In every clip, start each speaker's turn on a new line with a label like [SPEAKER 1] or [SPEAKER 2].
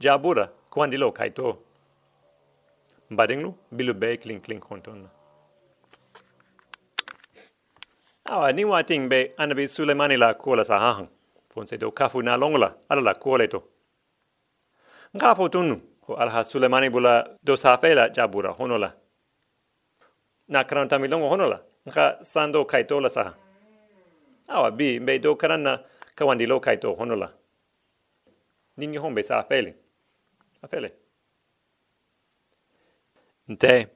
[SPEAKER 1] jabura kuandilo kaito. Badinglu bilu be kling kling konton. Awa ni wating be anabi Sulemani la kuola sahahang. Fonse do kafu na longola ala la kuole to. Nga tunu ko alha Sulemani bula do safela jabura honola. Na karanta milongo honola. Nga sando kaito la saha. Awa bi be do karana kawandilo kaito honola. Ninyo hombe sa Afele. Nte,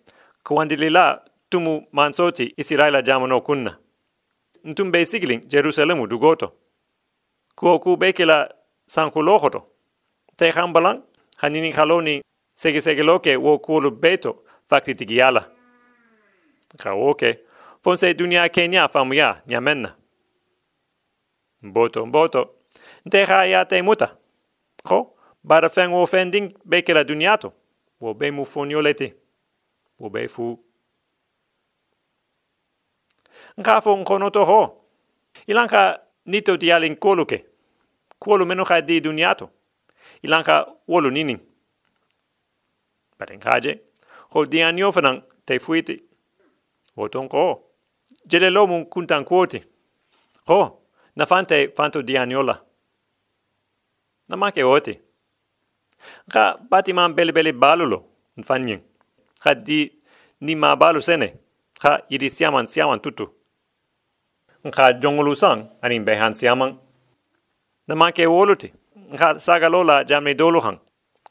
[SPEAKER 1] kuandilila tumu mansoti Israela jamono kunna. Ntum be sigling Jerusalemu dugoto. Kuo ku sanku sankulohoto. Te hambalang, hanini haloni segi segi loke wo kuolu beto fakti tigiala. Ka oke, fonse dunia kenya famuya nyamenna. Mboto, mboto, nte ya te muta. Ko, bara feng wo fending bekela duniato. Wo be mu foniolete. Wo be fu Nka fo nkono to ho. Ilanka nito di koluke. Kolu meno ka di duniato. Ilanka wolu nini. Paren kaje. Ho di anyo fanang te fuiti. Woton ko. Jele lo mun kuntan kuoti. Ho. Na fante fanto di anyola. Na make oti. Nka bati man beli beli balulo. Nfanyin. Ka di ni ma balu sene. Ka iri siaman siaman tutu. Nga jongulu sang anin be han siamang na make woluti nga saga lola jamni dolu hang.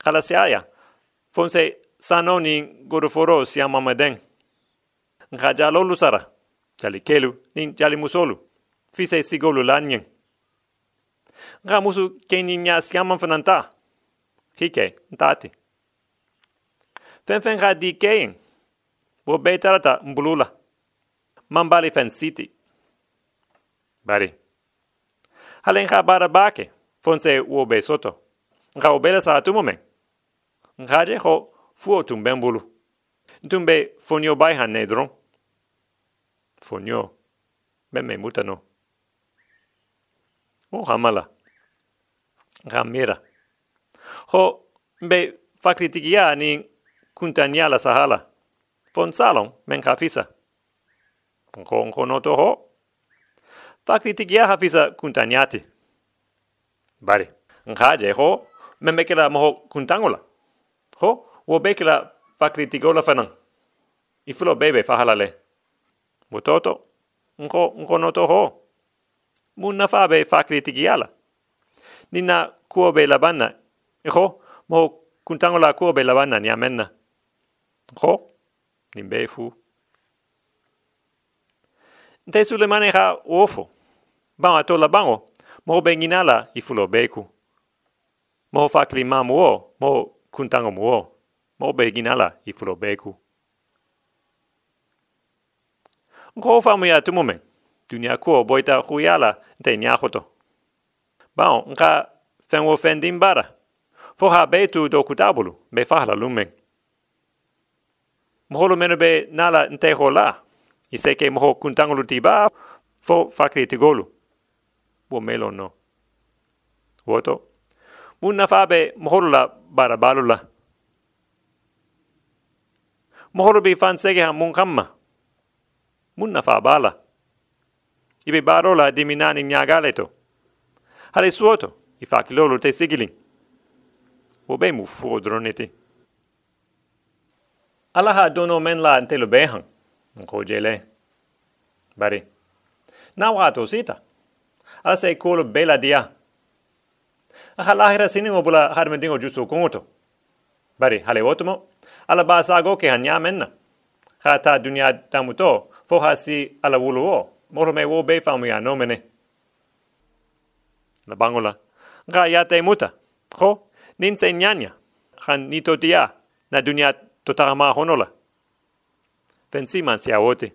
[SPEAKER 1] Kala siaya fonse sano ni godo foro siama maden nga jalo lusara jali kelu ni jali musolu. Fise sigolu lanyen nga musu keni nya siama fananta hike ntati fen fen ga di kein wo betarata mbulula mambali fen city Bari. Halen ka bara bake, fonse uo be soto. Nga obela sa atumo men. Nga je ho fuo tumben bulu. Ntumbe fonio bai han nedron. Fonio. Ben me muta no. O hamala. Nga mira. Ho mbe fakritigia ni kuntanyala sahala. Fon salon men ka fisa. Nko nko noto ho fakti tigia hapisa kuntanyati. Bari, nkaje ho, memekela moho kuntangola. Ho, wo bekela fakti tigola fanang. Ifulo bebe fahalale. Mutoto, nko, nko noto ho. Munna fabe fakti tigiala. Nina kuobe labanna. Iho, moho kuntangola kuobe labanna ni amenna. Ho, nimbe fu. Nte sulemane ha ofo banga to labango mo benginala i fulo beku. Mo fakli mamuo mo kuntango muo. Mo benginala i fulo beku. Ko famu ya tu momen dunia ko boita huyala te nyahoto bao nka fenwo fendin bara fo ha betu do kutabulu be fahla lumen moholo meno be nala nte hola iseke moho kuntangulu tiba fo fakli tigolu wo melo no. Woto, mun na fabe mohorula bara balula. Mohoro bi fan sege ha mun kamma. Mun na fa bala. Ibe barola di minani nyagale to. Hale suoto, i fa kilolo te sigilin. Mu fuo droneti. Alaha dono men la antelo behan. Nko jele. Bari. Na wato sita ala se kolo bela dia. Aha lahira sini ngo bula har mendingo jusu kongoto bari hale otomo ala ba sa go ke hanya menna ha ta dunia tamuto fo hasi ala wulu o moro me wo be famu ya no mene. La bangola ga ya te muta ho nin se nyanya han ni to dia na dunia to tarama honola pensi man sia wote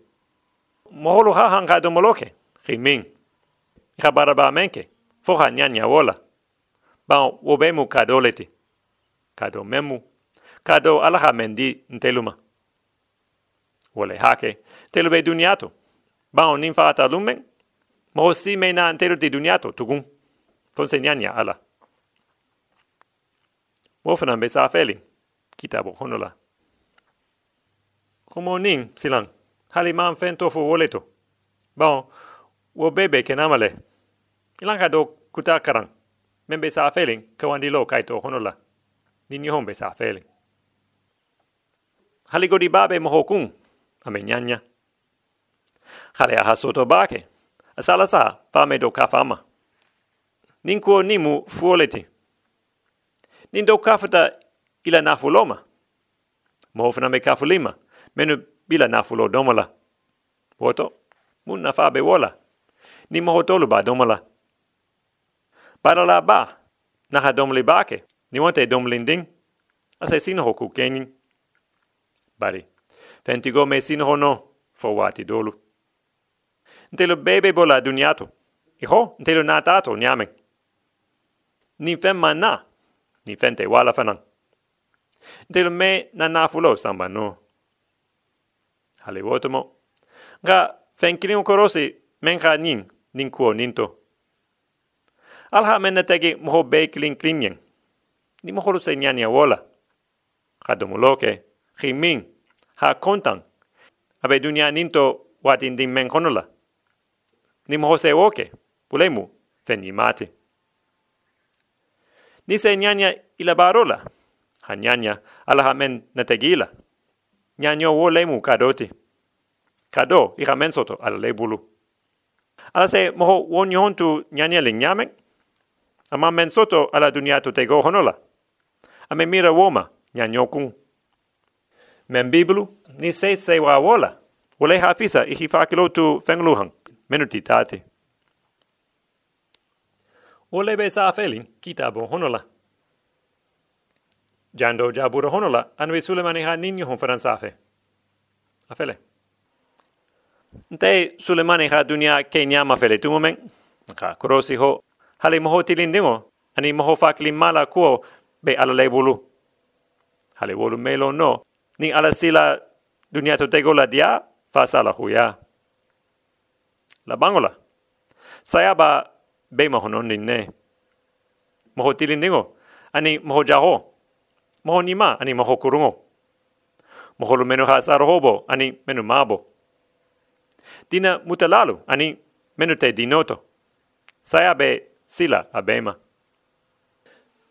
[SPEAKER 1] moholo ha han ga do moloke riming Ika bara ba menke, foha nyanya wola. Ba wo be mu kado leti. Kado memu. Kado alaha mendi Wofanan be sa feli. Kitabo honola. Como ning silang. Hali man fen tofu woleto. Bon, wo bebe kenamale. Ilang ka do kuta karang. Men be sa feli kawandi lo kaito honola. Nini hon be sa feli. Hali babe mohokun. Ame nyanya. Hali aha soto bake. Asala sa fame do kafama. Ninkuo nimu fuoleti. Nin do kafata ila nafuloma. Mohofna me kafulima. Menu bila nafulo domala. Woto, mun nafa be wola. Ni mohotolu ba domala. Para la ba, naha domli bake. Ni wante domlinding. Asa sinho hoku kenin. Bari, fentigo me sinho hono, fo wati dolu. Ntelo bebe bola duniato. Iho, ntelo natato nyame. Ni femma na, ni fente wala fanan. Ntelo me na nafulo samba no. Hale wotomo. Nga fenkilin korosi menka nin, nin kuo ninto. Alha mena tegi moho be klin klinyen. Ni moho se nyania wola. Kadomuloke, himin, ha kontan. Abe dunia ninto watin din men konola. Ni moho se woke, pulemu, fenni Ni se nyanya ila barola. Ha nyanya alaha men nategila. Nyanyo wo lemu kadoti. Kado i men soto ala lebulu. Ala se moho wo nyontu nyanya le nyamek. Ama men soto ala dunia to tego honola. Ame mira woma nyanyo kun. Men biblu ni se se wa wola. Wole hafisa i fakilo tu fengluhan. Menuti tate. Wole be sa felin kitabo honola. Jando jabura honola anwe sulemani ha ninyo hon faransafe. Afele. Nte sulemani ha dunia ke nyama fele tu momen. Ka korosi ho hali moho tilindingo ani moho fakli mala kuo be ala lebulu. Hali wolu melo no ni ala sila dunia to tego la dia fa sala huya. La bangola. Saya ba be moho non ne. Moho tilindingo ani moho jaho moho nima ani moho kurungo. Moho lu menu hasar hobo ani menu mabo. Dina mutalalu ani menu te dinoto. Saya be sila abema.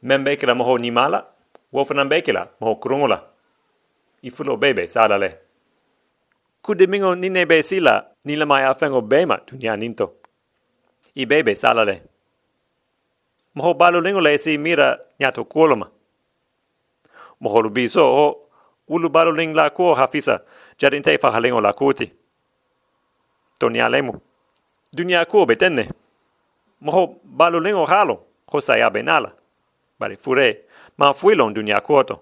[SPEAKER 1] Men bekela moho nimala, wofanan bekela moho kurungola. Ifulo bebe salale. Kudemingo nine be sila nila mai afengo bema dunia ninto. I bebe salale. Moho balu lingo le si mira nyato kuoloma moholu biso o ulu balu ling la ko hafisa jadin te fa halengo la koti tonia lemu dunia ko betenne moho balu lingo halo ko saya benala bari fure ma fuilon dunia ko to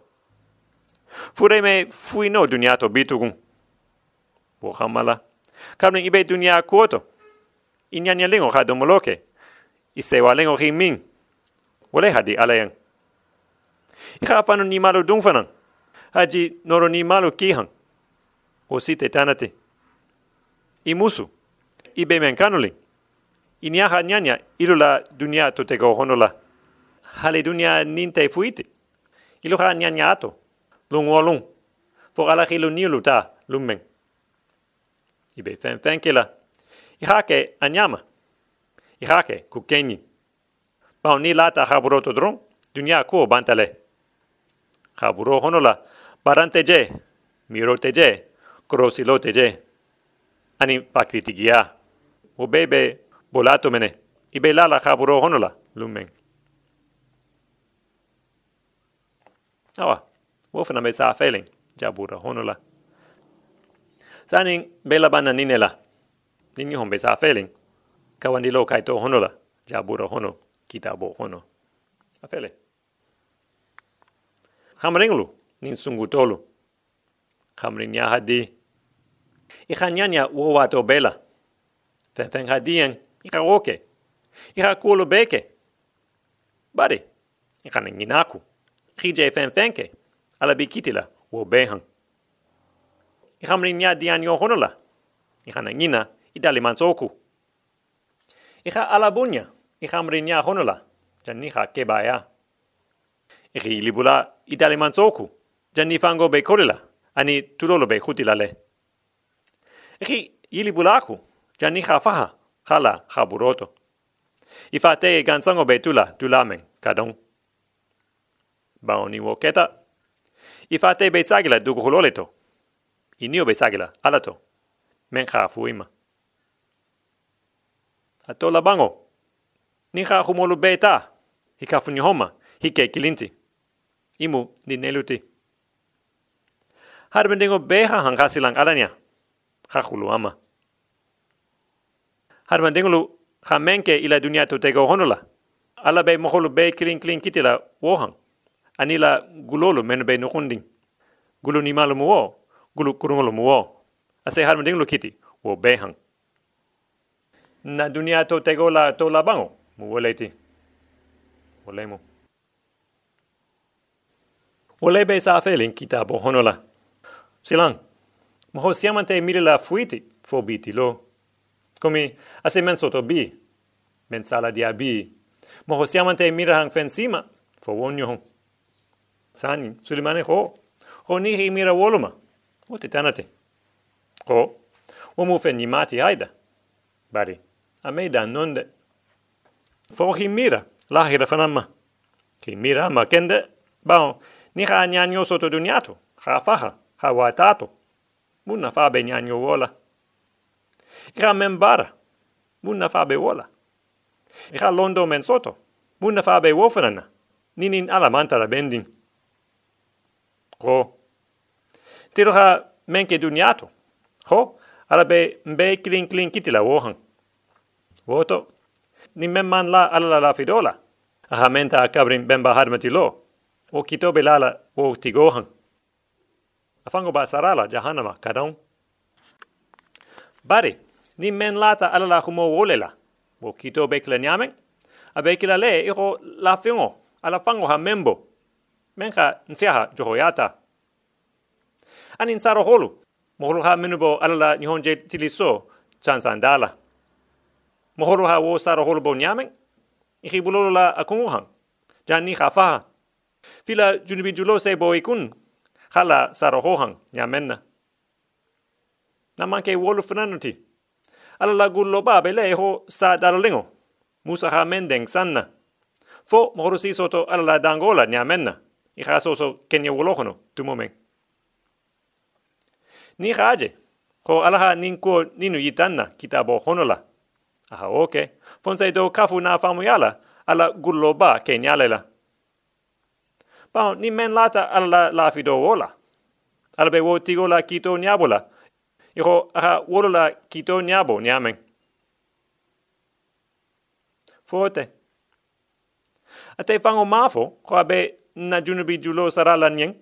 [SPEAKER 1] fure me fui no dunia to bitugun bo hamala kamne ibe dunia ko to inyanya lingo ha domoloke isewa lingo himin wole hadi alayan Ika fanu ni malu dung fanan. Haji noro ni malu kihan. O site tanate. I musu. I be men kanuli. Niaha nyanya ilu la dunia to tego honola. Hale dunia ninte fuite. Ilu ha nyanya ato. Lung o lung. Po ala kilu nilu ta lumen. I be fen fen kela. I hake anyama. I hake kukenyi. Pao ni lata haburoto dron. Dunia ko bantale. Haburo honola, barante je, miro te je, krosilo te je. Ani pakritigia. O bebe bolato mene, ibe lala haburo honola, lumen. Awa, wofana me sa feeling, jabura honola. Sanin bela bana ninela, nini hon be sa feeling, kawandilo kaito honola, jabura hono, kitabo hono. Afele. Hamringlu nin sungutolu hamrinya hadi. Ihanyanya wo wato bela. Fen hadien ika woke. Ika kulo beke. Bari ika nginaku khije fen ala bikitila wo behan ihamrinya dian yo honola ika ngina idali mansoku ika ala bunya ihamrinya honola janiha kebaya Iri libula itale manzoku. Jani fango be kolila. Ani tulolo be hutilale. Iri ilibulaku. Jani hafaha. Hala haburoto. Ifa te gansango be tula tulamen kadong. Baoni wo keta. Ifa te be sagila. Inio be sagila alato. Men fuima. Atola bango. Ni ha humolu beta. Hika homa. Hike kilinti. Imu ni neluti. Harbendingo beha hangkasilang alanya. Ha hulu ama. Harbendingo ha menke ila dunia to tego honola. Ala be moholu be kilin kilin kitila wohang. Anila gulolu men be nukunding. Gulu ni malu muo. Gulu kurungolu muo. Ase harbendingo kiti. Wo behang na dunia to tego la to la bango. Mu woleti wolemo wolebe sa felin kita bo honola. Silang. Mo ho mire la fuiti fo biti lo. Come ase men soto bi men sala dia bi. Mo ho mire hang fensima fo wonyo hon sani sulimane ho. Ho ni mira woluma. O te tanate. Ho o mu fen haida. Bari a me da nonde. Fo hi mira, la hira fanama. Ki mira ma kende, bao, ni ha nyanyo soto duniato, ha faha, ha watato. Muna fa be nyanyo wola. Ira membara, muna fa be wola. Ira londo men soto, muna fa be wofanana, ninin ala mantara bending. Ho. Tiro ha menke duniato. Ho, ala be mbe klin klin kitila wohang. Voto. Ni memman la alla la fidola. Aha menta akabrin bemba harmati lo. O kito belala o tigohan. Afango ba sarala jahannama kadon. Bari, ni men lata alla la humo wolela. O kito bekle nyamen. A la fingo. Ala fango ha membo. Menka nsiaha johoyata. Anin saro holu. Moholu ha menubo alla la nihonje tiliso chansandala mohoro ha wo sara holo bo nyamen i hi bulolo la akunguhan jan ni khafa fila junibi julo se bo ikun? Hala sara hohan nyamenna na. Manke wolu fnanuti ala la gullo ba bele ho sa darlingo musa ha mendeng sanna fo mohoro si soto ala la dangola nyamenna i kha so kenya wolohono tu momen ni khaje ho ala ha ninko ninu yitanna kitabo honola Aha, oke. Fonse do kafu na famu yala, ala gullo ba ke nyale la. Pao, ni men lata ala la lafi do wola. Ala be wo tigo la kito nyabo la. Iko, aha, wolo la kito nyabo nyamen. Fote. Ate fango mafo, ko abe na junubi julo sarala nyeng.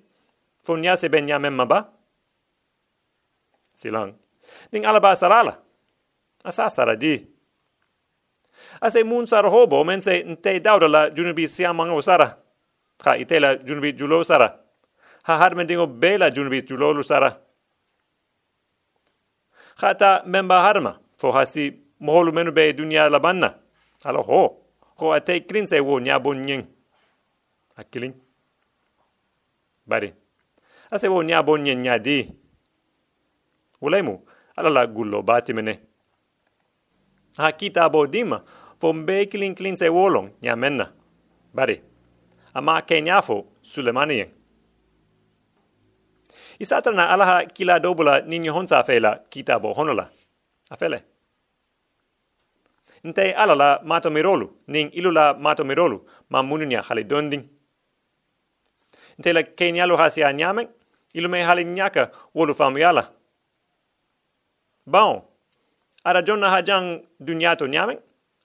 [SPEAKER 1] Fo nyase ben nyamen maba. Silang. Ning ala ba sarala. Asa saradi. Ase mun sar hobo men se te dauda la junubi siamang usara ha itela junubi julo sara. Ha har men dingo bela junubi julo sara. Khata memba harma fo hasi moholu menu be dunia la banna. Alo ho ko ate klin se wo nya bon nyen akilin bari. Ase wo nya bon nyen nya di. Ulemu ala la gullo bati mene. Ha kita bo dima fo mbe kilin kilin se wolong ya menna. Bari, ama kenyafo sulemani yen. Isatra na alaha kila dobula ninyo honsa afela kita bo honola. Afele. Nte alala mato mirolu, ning ilula mato mirolu, ma mununya hali donding. Nte la kenyalo hasia nyamen, ilume hali nyaka wolu famu Bon, ara jonna hajang dunyato nyamen?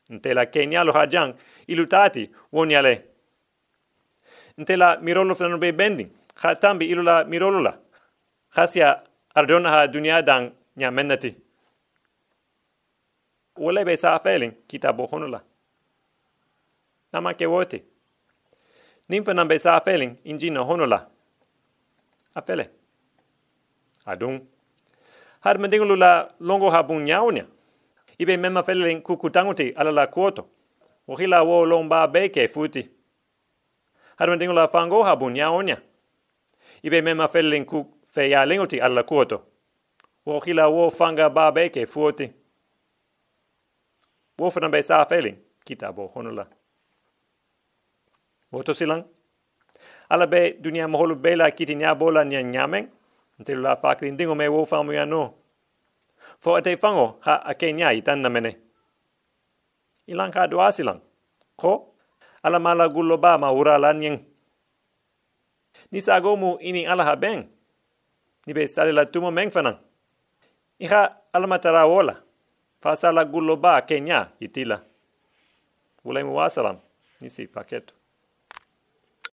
[SPEAKER 1] Nte la kenya lo hajang ilutati wonyale nte la mirolo fnano be bending khatambi ilula mirolo la. Khasia ardona ha dunia dang nya mennati. Wala be sa feeling kitabo honula nama ke wote. Nimfa nambe sa feeling injina honula apele. Adung. Har mendingulula longo ha bun nyaunya ibe mema fele kukutanguti ala la kuoto. Uhila wo lomba beke futi. Haruan tingo la fango habun ya onya. Ibe mema felling ku fe ya lingoti alla kuoto. Wo hila wo fanga ba beke fuoti. Wo fana be sa feling kita bo honula. Wo to silang. Ala be dunia moholu bela kiti nya bola nya nyameng. Ntilu la fakrin dingo me wo famu ya no. Fo ate fango ha a kenya i tanna mene. Ilang ka doa silang. Ko? Ala mala gullo ba ma ura lan yang. Ni sa gomu ini ala ha beng. Ni be sale la tumo meng fanang. Iha ala matara wola. Fa sala gullo ba kenya itila. Ulemu wasalam. Nisi paketo.